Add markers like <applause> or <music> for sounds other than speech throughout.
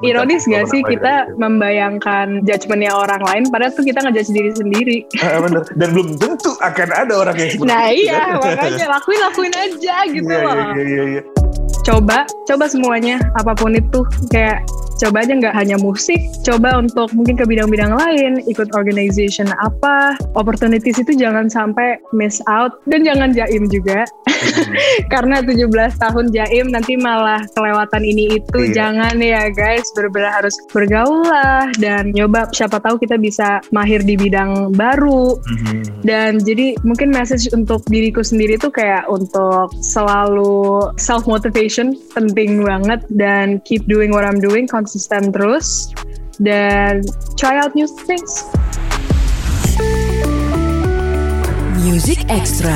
Ironis gak sih kita membayangkan judgementnya orang lain, padahal tuh kita ngejudge diri sendiri. Ah, bener. Dan belum tentu akan ada orang yang seperti Nah itu. iya, kan? makanya lakuin lakuin <laughs> aja gitu Iya, loh. iya, iya, iya, iya. Coba, coba semuanya, apa pun itu kayak coba aja nggak hanya musik, coba untuk mungkin ke bidang-bidang lain, ikut organization apa, opportunities itu jangan sampai miss out dan jangan jaim juga. <laughs> Karena 17 tahun jaim nanti malah kelewatan ini itu Iya. jangan ya guys benar-benar harus bergaul lah dan nyoba siapa tahu kita bisa mahir di bidang baru Mhm. dan jadi mungkin message untuk diriku sendiri tuh kayak untuk selalu self motivation penting banget dan keep doing what I'm doing konsisten terus dan try out new things. Music Extra.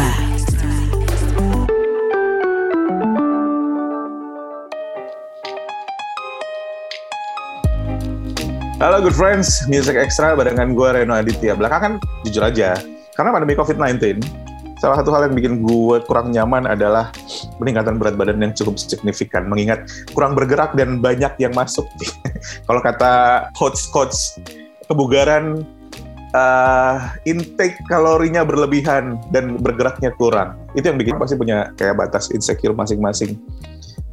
Halo good friends, Music Extra barengan gue Reno Aditya. Belakangan jujur aja, karena pandemi COVID-19, salah satu hal yang bikin gue kurang nyaman adalah peningkatan berat badan yang cukup signifikan. Mengingat kurang bergerak dan banyak yang masuk. <laughs> Kalau kata coach-coach kebugaran, eh, intake kalorinya berlebihan dan bergeraknya kurang. Itu yang bikin pasti punya kayak batas insecure masing-masing.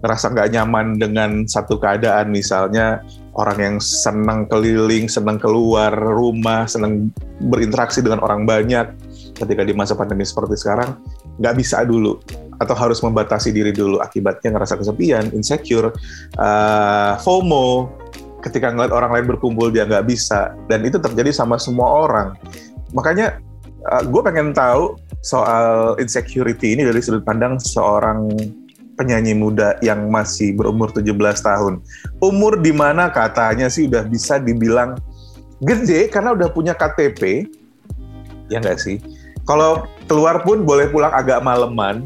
Ngerasa nggak nyaman dengan satu keadaan misalnya orang yang senang keliling, senang keluar rumah, senang berinteraksi dengan orang banyak ketika di masa pandemi seperti sekarang, nggak bisa dulu atau harus membatasi diri dulu akibatnya ngerasa kesepian, insecure, uh, FOMO, ketika ngeliat orang lain berkumpul dia nggak bisa dan itu terjadi sama semua orang. Makanya uh, gue pengen tahu soal insecurity ini dari sudut pandang seorang penyanyi muda yang masih berumur 17 tahun umur di mana katanya sih udah bisa dibilang gede karena udah punya KTP, ya nggak sih? Kalau keluar pun boleh pulang agak maleman.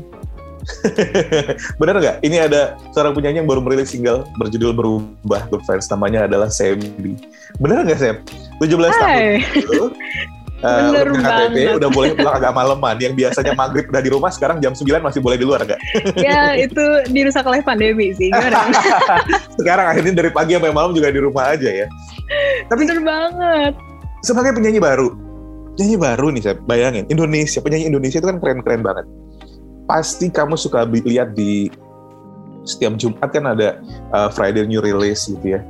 <laughs> Bener nggak? Ini ada seorang penyanyi yang baru merilis single berjudul Berubah, good friends. Namanya adalah Sebi. Bener nggak, Seb? 17 tahun Hai, itu, uh, Bener udah punya KTP, banget. udah boleh pulang agak maleman. Yang biasanya maghrib udah di rumah, sekarang jam 9 masih boleh di luar nggak? <laughs> ya itu dirusak oleh pandemi sih. <laughs> Sekarang akhirnya dari pagi sampai malam juga di rumah aja ya. Tapi Bener banget. sebagai penyanyi baru, penyanyi baru nih saya bayangin, Indonesia, penyanyi Indonesia itu kan keren-keren banget. Pasti kamu suka lihat di setiap Jumat kan ada uh, Friday New Release gitu ya.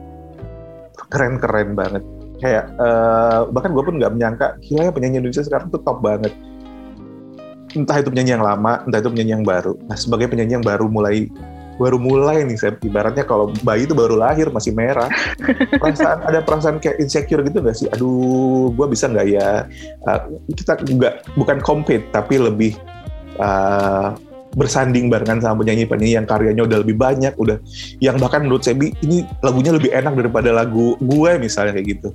Keren-keren banget. Kayak uh, bahkan gue pun nggak menyangka, gila ya penyanyi Indonesia sekarang tuh top banget. Entah itu penyanyi yang lama, entah itu penyanyi yang baru. Nah sebagai penyanyi yang baru mulai baru mulai nih saya ibaratnya kalau bayi itu baru lahir masih merah. Perasaan ada perasaan kayak insecure gitu nggak sih? Aduh gue bisa nggak ya? Uh, kita nggak bukan compete tapi lebih uh, bersanding barengan sama penyanyi-penyanyi yang karyanya udah lebih banyak udah yang bahkan menurut Sebi ini lagunya lebih enak daripada lagu gue misalnya kayak gitu.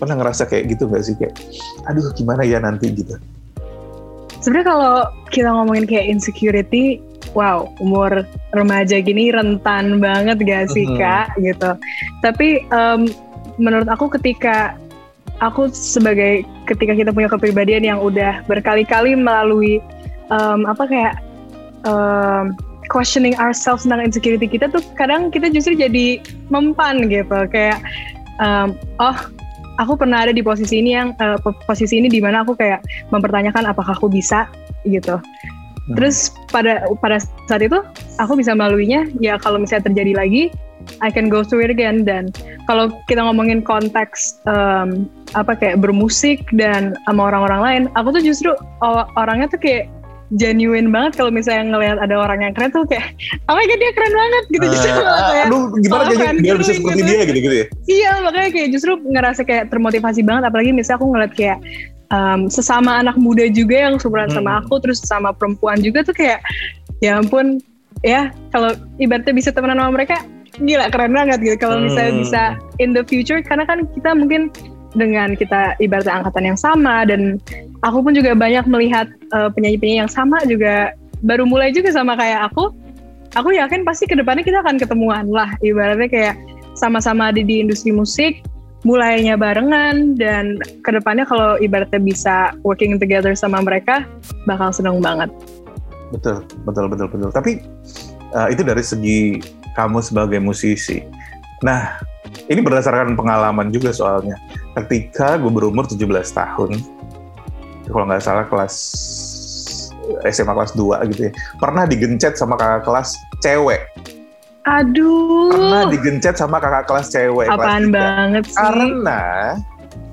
Pernah ngerasa kayak gitu nggak sih? Kayak aduh gimana ya nanti? Gitu. Sebenarnya kalau kita ngomongin kayak insecurity, wow, umur remaja gini rentan banget gak sih Mhm. kak gitu. Tapi em, menurut aku ketika aku sebagai ketika kita punya kepribadian yang udah berkali-kali melalui em, apa kayak em, questioning ourselves tentang insecurity kita tuh kadang kita justru jadi mempan gitu kayak em, oh aku pernah ada di posisi ini yang po- posisi ini di mana aku kayak mempertanyakan apakah aku bisa gitu. Hmm. Terus pada pada saat itu aku bisa melaluinya. Ya kalau misalnya terjadi lagi I can go through it again. Dan kalau kita ngomongin konteks em, apa kayak bermusik dan sama orang-orang lain aku tuh justru orangnya tuh kayak genuine banget kalau misalnya ngelihat ada orang yang keren tuh kayak <laughs> oh my god dia keren banget gitu justru Uh, <laughs> kayak aduh gimana fan biar bisa seperti gitu. dia gitu gitu ya? Iya makanya kayak justru ngerasa kayak termotivasi banget. Apalagi misalnya aku ngeliat kayak um, sesama anak muda juga yang seumuran sama Hmm. aku terus sama perempuan juga tuh kayak ya ampun ya kalau ibaratnya bisa temenan sama mereka gila keren banget gitu kalau misalnya Hmm. bisa in the future karena kan kita mungkin dengan kita ibaratnya angkatan yang sama dan aku pun juga banyak melihat uh, penyanyi-penyanyi yang sama juga baru mulai juga sama kayak aku aku yakin pasti ke depannya kita akan ketemuan lah ibaratnya kayak sama-sama ada di industri musik mulainya barengan dan ke depannya kalau ibaratnya bisa working together sama mereka bakal seneng banget Betul, betul, betul, betul. Tapi uh, itu dari segi kamu sebagai musisi. Nah, ini berdasarkan pengalaman juga soalnya. Ketika gue berumur 17 tahun, kalau nggak salah kelas SMA kelas 2 gitu ya, pernah digencet sama kakak kelas cewek. Aduh. Pernah digencet sama kakak kelas cewek. Apaan kelas banget sih? Karena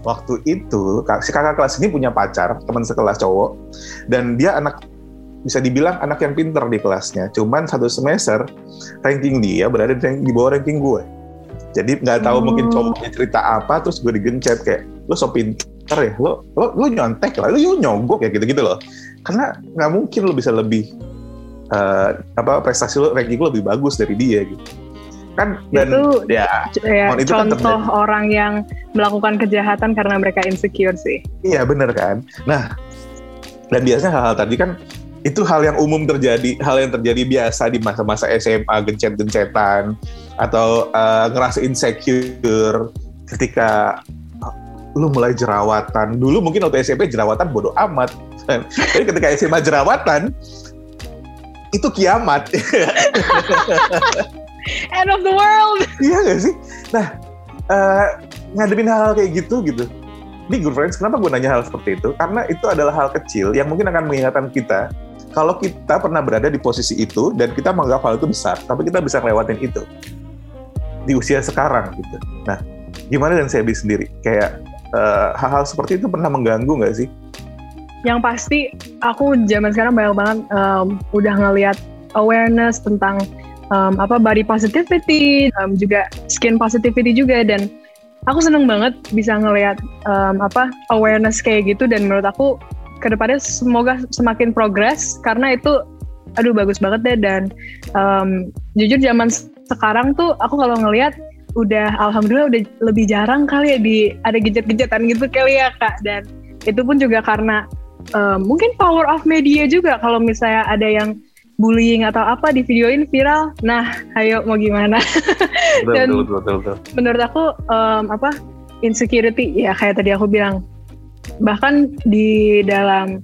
waktu itu si kakak kelas ini punya pacar, teman sekelas cowok, dan dia anak bisa dibilang anak yang pinter di kelasnya. Cuman satu semester ranking dia berada di, ranking- di bawah ranking gue. Jadi nggak tahu Oh. mungkin cowoknya cerita apa, terus gue digencet kayak lo so pinter ya, lo lo lo nyontek lah, lo nyogok ya gitu-gitu loh. Karena nggak mungkin lo bisa lebih eh, apa prestasi lo ranking lo lebih bagus dari dia gitu. Kan dan Itu ya ya, itu kan contoh terjadi. orang yang melakukan kejahatan karena mereka insecure sih. Iya bener kan. Nah dan biasanya hal-hal tadi kan itu hal yang umum terjadi, hal yang terjadi biasa di masa-masa SMA, gencet-gencetan atau eh, ngerasa insecure ketika eh, lu mulai jerawatan. Dulu mungkin waktu SMP jerawatan bodoh amat. <laughs> Tapi ketika SMA jerawatan itu kiamat. <laughs> End of the world. Iya gak sih? Nah, eh, ngadepin hal-hal kayak gitu gitu. Ini good friends, kenapa gue nanya hal seperti itu? Karena itu adalah hal kecil yang mungkin akan mengingatkan kita kalau kita pernah berada di posisi itu dan kita menganggap hal itu besar, tapi kita bisa ngelewatin itu di usia sekarang gitu. Nah, gimana dan saya sendiri? Kayak eh, hal-hal seperti itu pernah mengganggu nggak sih? Yang pasti aku zaman sekarang banyak banget um, udah ngelihat awareness tentang um, apa body positivity, um, juga skin positivity juga. Dan aku seneng banget bisa ngelihat um, apa awareness kayak gitu. Dan menurut aku ke depannya semoga semakin progres. Karena itu aduh bagus banget deh. Dan um, jujur zaman sekarang tuh aku kalau ngelihat udah alhamdulillah udah lebih jarang kali ya di ada gejet-gejetan gitu kali ya kak. Dan itu pun juga karena um, mungkin power of media juga kalau misalnya ada yang bullying atau apa di videoin viral nah ayo mau gimana Betul, <laughs> Dan- betul, betul, betul. menurut aku um, apa insecurity ya kayak tadi aku bilang bahkan di dalam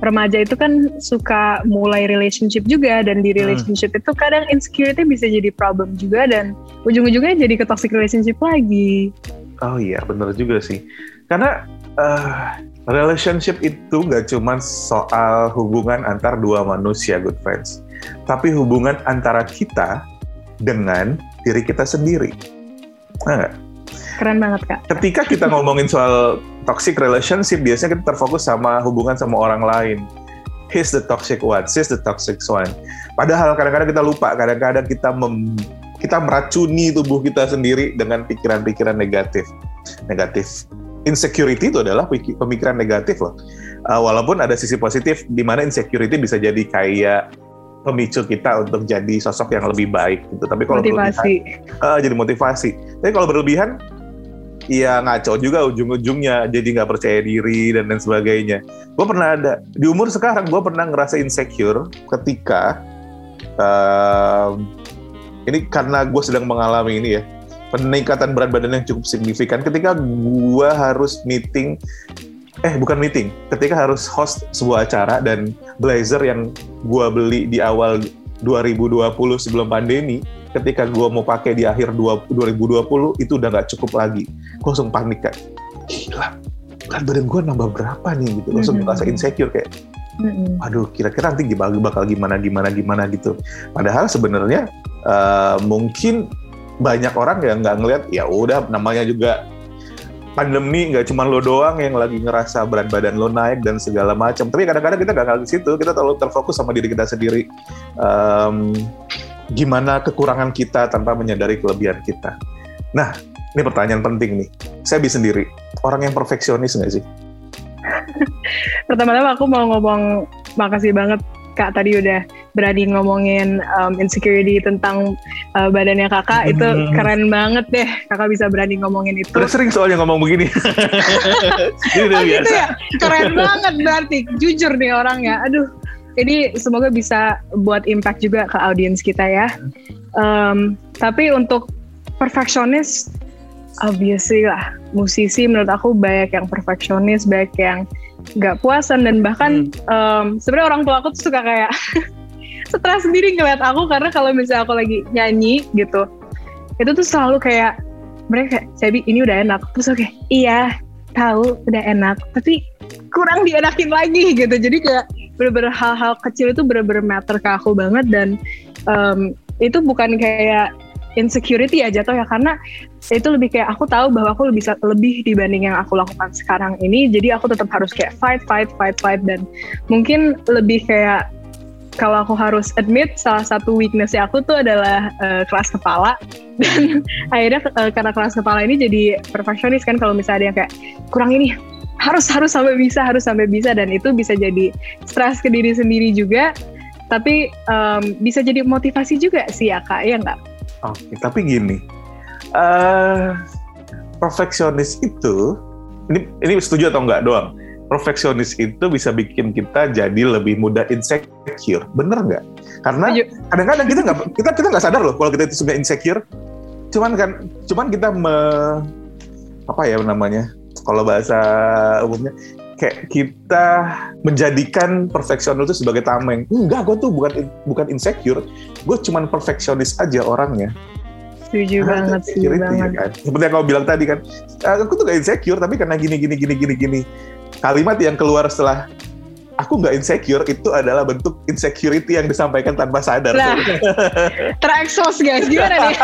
remaja itu kan suka mulai relationship juga dan di Hmm. relationship itu kadang insecurity bisa jadi problem juga dan ujung-ujungnya jadi ke toxic relationship lagi. Oh iya, bener juga sih. Karena eh, relationship itu gak cuma soal hubungan antar dua manusia, good friends. Tapi hubungan antara kita dengan diri kita sendiri. Nah, nggak? Keren banget kak. ketika kita ngomongin soal toxic relationship, biasanya kita terfokus sama hubungan sama orang lain. He's the toxic one, she's the toxic one. Padahal kadang-kadang kita lupa, kadang-kadang kita mem- kita meracuni tubuh kita sendiri dengan pikiran-pikiran negatif. Negatif. Insecurity itu adalah pemikiran negatif loh. Uh, walaupun ada sisi positif di mana insecurity bisa jadi kayak pemicu kita untuk jadi sosok yang lebih baik gitu. Tapi kalau berlebihan- Motivasi. Ah, jadi motivasi. Tapi kalau berlebihan, ya ngaco juga ujung-ujungnya, jadi nggak percaya diri dan lain sebagainya. Gue pernah ada di umur sekarang, gue pernah ngerasa insecure ketika um, ini karena gue sedang mengalami ini ya peningkatan berat badan yang cukup signifikan ketika gue harus meeting eh bukan meeting ketika harus host sebuah acara dan blazer yang gue beli di awal 2020 sebelum pandemi ketika gue mau pakai di akhir dua- 2020 itu udah nggak cukup lagi. Gue langsung panik kan gila berat badan gue nambah berapa nih gitu. Langsung Mhm. merasa insecure kayak aduh kira-kira nanti bakal bakal gimana gimana gimana gitu. Padahal sebenarnya eh, mungkin banyak orang yang nggak ngelihat ya udah namanya juga pandemi nggak cuma lo doang yang lagi ngerasa berat badan lo naik dan segala macam. Tapi kadang-kadang kita nggak ke situ kita terlalu terfokus sama diri kita sendiri. Em, gimana kekurangan kita tanpa menyadari kelebihan kita. Nah ini pertanyaan penting nih. Saya bisa sendiri. Orang yang perfeksionis nggak sih? Pertama-tama aku mau ngomong makasih banget Kak tadi udah berani ngomongin um, insecurity tentang uh, badannya kakak itu Hmm. keren banget deh kakak bisa berani ngomongin itu. udah sering soalnya ngomong begini <laughs> ini udah Oh gitu biasa ya, keren banget berarti jujur nih orangnya. Aduh, ini semoga bisa buat impact juga ke audiens kita ya. Um, tapi untuk perfeksionis, obviously lah, musisi menurut aku banyak yang perfeksionis, banyak yang nggak puasan dan bahkan um, sebenarnya orang tua aku tuh suka kayak <laughs> stres sendiri ngeliat aku karena kalau misalnya aku lagi nyanyi gitu, itu tuh selalu kayak mereka kayak Sebi ini udah enak. Terus oke iya tahu udah enak. Tapi kurang dienakin lagi gitu. Jadi kayak bener-bener hal-hal kecil itu bener-bener matter ke aku banget dan um, itu bukan kayak insecurity ya jatuh ya karena itu lebih kayak aku tahu bahwa aku lebih lebih dibanding yang aku lakukan sekarang ini. Jadi aku tetap harus kayak fight fight fight fight dan mungkin lebih kayak kalau aku harus admit salah satu weakness aku tuh adalah uh, kelas kepala. <laughs> Dan akhirnya uh, karena kelas kepala ini jadi perfeksionis kan kalau misalnya ada yang kayak kurang ini harus harus sampai bisa harus sampai bisa. Dan itu bisa jadi stres ke diri sendiri juga. Tapi um, bisa jadi motivasi juga sih ya kak ya nggak? Oke, tapi gini, uh, perfeksionis itu, ini ini setuju atau enggak doang? Perfeksionis itu bisa bikin kita jadi lebih mudah insecure, bener nggak? Karena kadang-kadang kita nggak kita kita nggak sadar loh kalau kita itu sebenarnya insecure. Cuman kan, cuman kita me, apa ya namanya? Kalau bahasa umumnya kayak kita menjadikan perfeksionis itu sebagai tameng. Enggak, gue tuh bukan bukan insecure, gue cuman perfeksionis aja orangnya. Setuju nah, banget, setuju ya banget. kan? Seperti yang kau bilang tadi kan, ah, aku tuh gak insecure, tapi karena gini, gini, gini, gini, gini. Kalimat yang keluar setelah aku nggak insecure itu adalah bentuk insecurity yang disampaikan tanpa sadar. Nah, terekspos guys, gimana nih?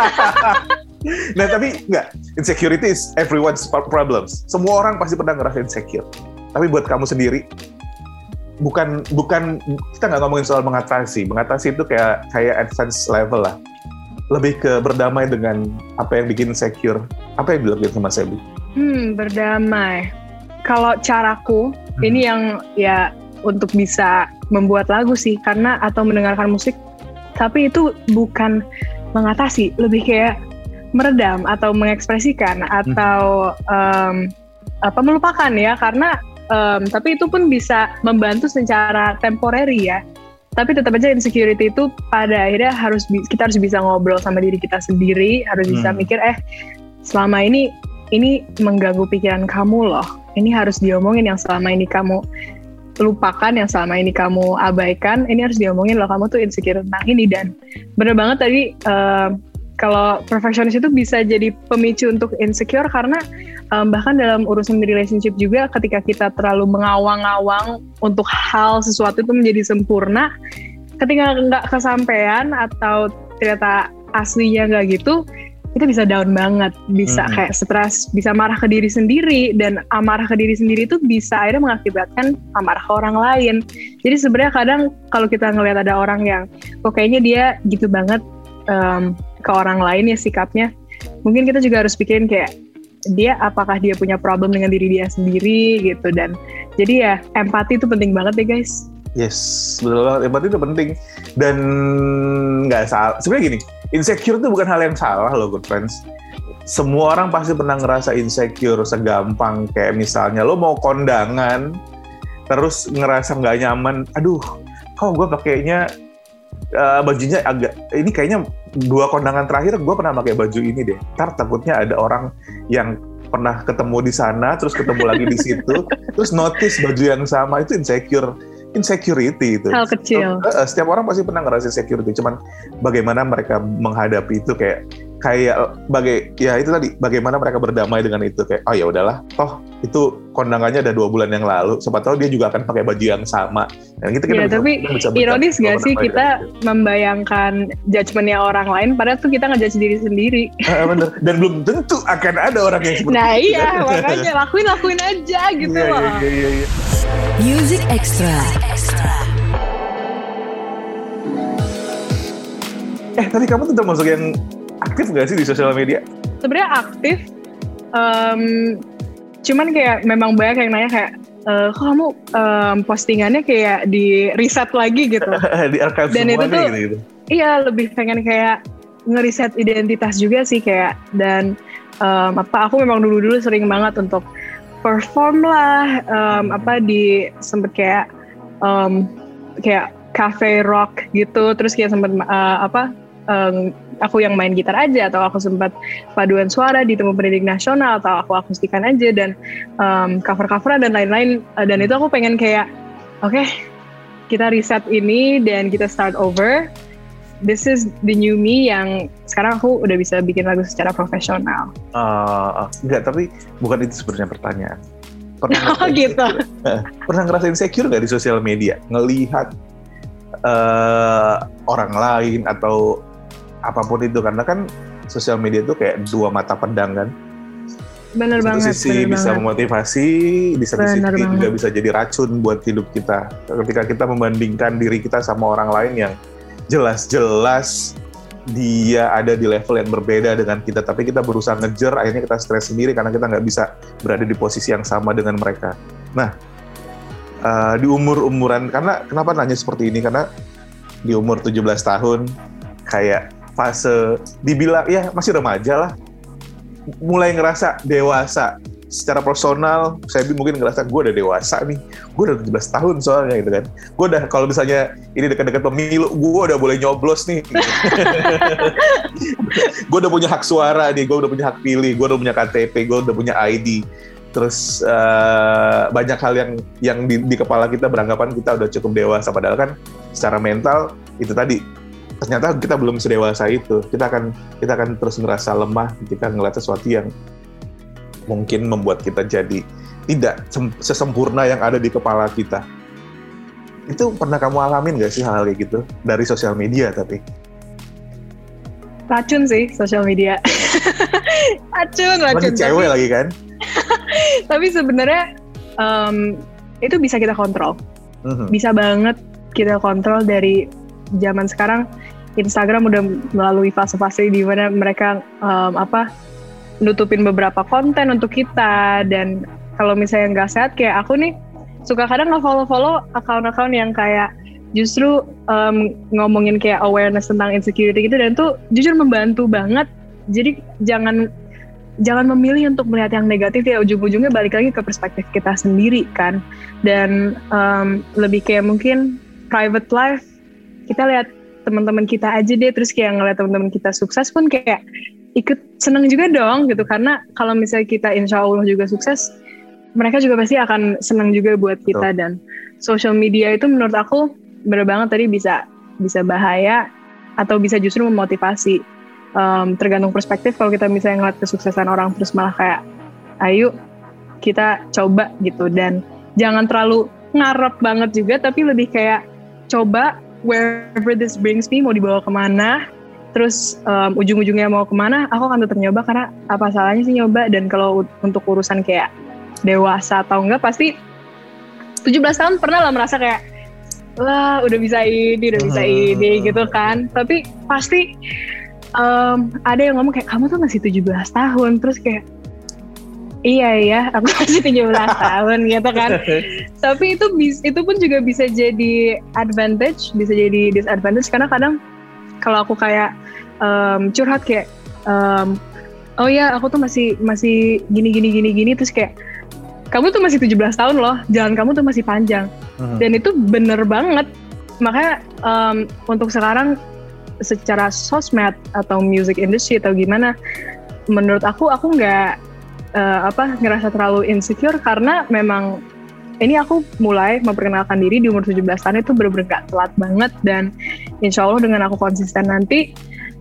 <laughs> nah tapi nggak, insecurity is everyone's problems. Semua orang pasti pernah ngerasa insecure. Tapi buat kamu sendiri, bukan bukan kita nggak ngomongin soal mengatasi. Mengatasi itu kayak kayak advance level lah. Lebih ke berdamai dengan apa yang bikin secure. Apa yang dilakukan sama Sebi? Hmm, berdamai. Kalau caraku, hmm. ini yang ya untuk bisa membuat lagu sih, karena atau mendengarkan musik. Tapi itu bukan mengatasi, lebih kayak meredam atau mengekspresikan atau hmm. um, apa melupakan ya karena um, tapi itu pun bisa membantu secara temporary ya tapi tetap aja insecurity itu pada akhirnya harus kita harus bisa ngobrol sama diri kita sendiri harus bisa hmm. mikir eh selama ini ini mengganggu pikiran kamu loh ini harus diomongin yang selama ini kamu lupakan yang selama ini kamu abaikan ini harus diomongin loh kamu tuh insecure tentang ini. Dan bener banget tadi uh, kalau perfectionist itu bisa jadi pemicu untuk insecure karena um, bahkan dalam urusan relationship juga ketika kita terlalu mengawang-awang untuk hal sesuatu itu menjadi sempurna ketika nggak kesampaian atau ternyata aslinya nggak gitu kita bisa down banget, bisa hmm. kayak stres, bisa marah ke diri sendiri dan amarah ke diri sendiri itu bisa akhirnya mengakibatkan amarah ke orang lain. Jadi sebenarnya kadang kalau kita ngelihat ada orang yang kok kayaknya dia gitu banget um, ke orang lain ya sikapnya mungkin kita juga harus pikirin kayak dia apakah dia punya problem dengan diri dia sendiri gitu dan jadi ya empati itu penting banget deh guys yes betul banget empati itu penting dan nggak salah sebenarnya gini insecure itu bukan hal yang salah loh good friends semua orang pasti pernah ngerasa insecure segampang kayak misalnya lo mau kondangan terus ngerasa nggak nyaman aduh kok gue pakainya uh, bajunya agak ini kayaknya dua kondangan terakhir gue pernah pakai baju ini deh. Ntar takutnya ada orang yang pernah ketemu di sana, terus ketemu lagi di situ, <laughs> terus notice baju yang sama itu insecure insecurity itu. Hal kecil. So, uh, setiap orang pasti pernah ngerasa insecurity, cuman bagaimana mereka menghadapi itu kayak kayak bagai ya itu tadi bagaimana mereka berdamai dengan itu kayak oh ya udahlah toh itu kondangannya ada dua bulan yang lalu siapa tahu dia juga akan pakai baju yang sama dan kita ya, tapi bisa ironis gak sih kita itu. membayangkan judgementnya orang lain padahal tuh kita ngejudge diri sendiri uh, bener dan belum tentu akan ada orang yang seperti nah itu. iya makanya lakuin lakuin aja gitu yeah, loh yeah, yeah, yeah. Music Extra Eh, tadi kamu tuh termasuk yang aktif gak sih di sosial media? Sebenarnya aktif, um, cuman kayak memang banyak yang nanya kayak, e, kok kamu um, postingannya kayak di riset lagi gitu. <laughs> di archive Dan itu tuh, gitu, gitu. iya lebih pengen kayak ngeriset identitas juga sih kayak dan um, apa aku memang dulu dulu sering banget untuk perform lah um, apa di sempet kayak um, kayak cafe rock gitu terus kayak sempet uh, apa um, aku yang main gitar aja atau aku sempat paduan suara di temu pendidik nasional atau aku akustikan aja dan um, cover-coveran dan lain-lain. Dan itu aku pengen kayak oke okay, kita riset ini dan kita start over this is the new me yang sekarang aku udah bisa bikin lagu secara profesional. Uh, enggak, tapi bukan itu sebenarnya pertanyaan. Pernah <laughs> Oh gitu. <laughs> pernah ngerasa insecure gak di sosial media ngelihat uh, orang lain atau apa pun itu karena kan sosial media itu kayak dua mata pedang kan Bener di satu banget. sisi bener bisa banget. memotivasi di satu sisi juga bisa jadi racun buat hidup kita ketika kita membandingkan diri kita sama orang lain yang jelas-jelas dia ada di level yang berbeda dengan kita. Tapi kita berusaha ngejar akhirnya kita stres sendiri karena kita nggak bisa berada di posisi yang sama dengan mereka. Nah eh, di umur umuran karena kenapa nanya seperti ini? Karena di umur 17 tahun kayak fase dibilang ya masih remaja lah. Mulai ngerasa dewasa secara personal saya mungkin ngerasa gue udah dewasa nih. Gue udah 17 tahun soalnya gitu kan. Gue udah kalau misalnya ini dekat-dekat pemilu gue udah boleh nyoblos nih. <laughs> Gue udah punya hak suara nih gue udah punya hak pilih gue udah punya KTP gue udah punya ID terus eh, banyak hal yang yang di, di kepala kita beranggapan kita udah cukup dewasa. Padahal kan secara mental itu tadi ternyata kita belum sedewasa itu. Kita akan kita akan terus ngerasa lemah ketika ngeliat sesuatu yang mungkin membuat kita jadi tidak sem- sesempurna yang ada di kepala kita itu pernah kamu alamin gak sih hal-hal kayak gitu dari sosial media tapi Racun sih sosial media. <laughs> racun, lagi racun. cewek Tapi, lagi kan <laughs> tapi sebenarnya em, itu bisa kita kontrol. Mhm. Bisa banget kita kontrol dari zaman sekarang. Instagram udah melalui fase-fase di mana mereka em, apa nutupin beberapa konten untuk kita. Dan kalau misalnya nggak sehat kayak aku nih suka kadang nge-follow-follow akun-akun yang kayak justru em, ngomongin kayak awareness tentang insecurity gitu dan tuh jujur membantu banget. Jadi jangan jangan memilih untuk melihat yang negatif ya ujung-ujungnya balik lagi ke perspektif kita sendiri kan. Dan em, lebih kayak mungkin private life kita lihat teman-teman kita aja deh terus kayak ngeliat teman-teman kita sukses pun kayak ikut seneng juga dong gitu. Karena kalau misalnya kita insya Allah juga sukses mereka juga pasti akan seneng juga buat kita. Dan social media itu menurut aku bener banget tadi bisa bisa bahaya atau bisa justru memotivasi. Em, tergantung perspektif. Kalau kita misalnya ngeliat kesuksesan orang terus malah kayak ayo kita coba gitu. Dan jangan terlalu ngarep banget juga tapi lebih kayak coba wherever this brings me mau dibawa ke mana terus em, ujung-ujungnya mau ke mana aku akan tetap nyoba karena apa salahnya sih nyoba? Dan kalau untuk urusan kayak dewasa atau enggak pasti 17 tahun pernah lah merasa kayak wah udah bisa ini udah bisa Hmm. ini gitu kan. Tapi pasti em, ada yang ngomong kayak kamu tuh masih 17 tahun terus kayak iya ya aku <laughs> masih 17 tahun gitu kan. <laughs> Tapi itu itu pun juga bisa jadi advantage bisa jadi disadvantage karena kadang kalau aku kayak em, curhat kayak em, oh ya aku tuh masih masih gini gini gini gini. Terus kayak kamu tuh masih 17 tahun loh jalan kamu tuh masih panjang. Mhm. dan itu bener banget. Makanya em, untuk sekarang secara sosmed atau music industry atau gimana menurut aku aku nggak eh, apa ngerasa terlalu insecure karena memang ini aku mulai memperkenalkan diri di umur 17 tahun itu bener-bener gak telat banget. Dan insya Allah dengan aku konsisten nanti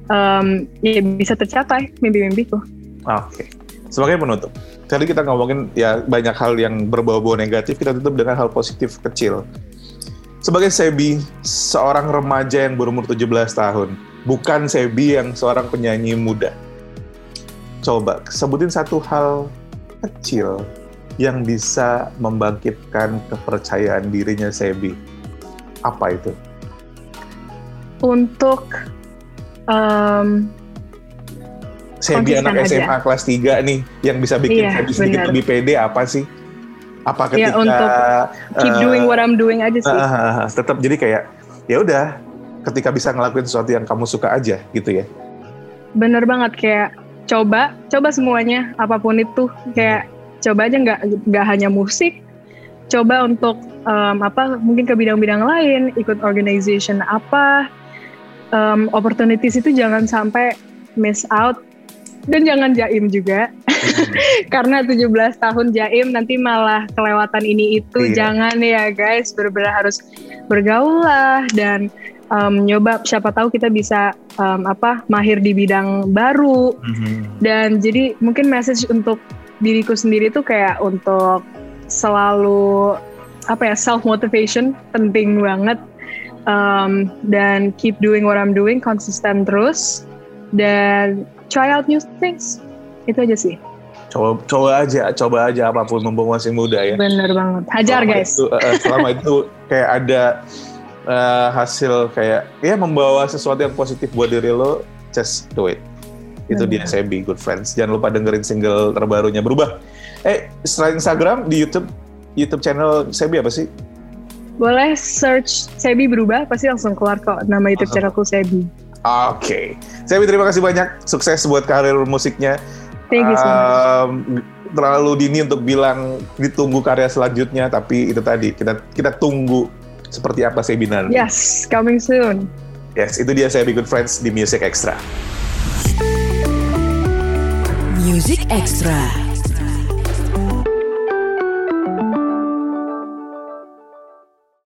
em, ya bisa tercapai mimpi-mimpiku Oke. Sebagai penutup, tadi kita ngomongin ya banyak hal yang berbau-bau negatif, kita tutup dengan hal positif kecil. Sebagai Sebi, seorang remaja yang berumur 17 tahun, bukan Sebi yang seorang penyanyi muda. Coba sebutin satu hal kecil yang bisa membangkitkan kepercayaan dirinya Sebi. Apa itu? untuk em, Sebi anak aja. SMA kelas 3 nih, yang bisa bikin Iya, Sebi sedikit benar. lebih pede apa sih? Apa ketika Ya, untuk keep eh, doing what I'm doing aja sih ah, tetap jadi kayak ya udah ketika bisa ngelakuin sesuatu yang kamu suka aja gitu ya. bener banget kayak coba coba semuanya apa pun itu kayak coba aja nggak nggak hanya musik coba untuk em, apa mungkin ke bidang-bidang lain ikut organization apa em, opportunities itu jangan sampai miss out dan jangan jaim juga. <laughs> Karena 17 tahun jaim nanti malah kelewatan ini itu Iya. jangan ya guys. Benar-benar harus bergaul lah dan um, nyoba. Siapa tahu kita bisa um, apa mahir di bidang baru. Mhm. dan jadi mungkin message untuk diriku sendiri tuh kayak untuk selalu apa ya self motivation penting banget um, dan keep doing what I'm doing konsisten terus dan try out new things itu aja sih Coba, coba aja, coba aja apa pun mumpung masih muda ya. bener banget hajar Selama guys Itu, eh, selama itu kayak ada eh, hasil kayak ya membawa sesuatu yang positif buat diri lo, just do it. Itu dia Benar. saya Be Good Friends. Jangan lupa dengerin single terbarunya berubah. Eh, selain Instagram di YouTube YouTube channel Sebi apa sih? Boleh search Sebi berubah pasti langsung keluar kok nama YouTube Langsung. channelku Sebi Oke, Sebi terima kasih banyak. Sukses buat karir musiknya. thank you so much Um, terlalu dini untuk bilang ditunggu karya selanjutnya, tapi itu tadi kita kita tunggu seperti apa Sebi nanti. yes coming soon Yes, itu dia saya Be Good Friends di Music Extra. Music Extra.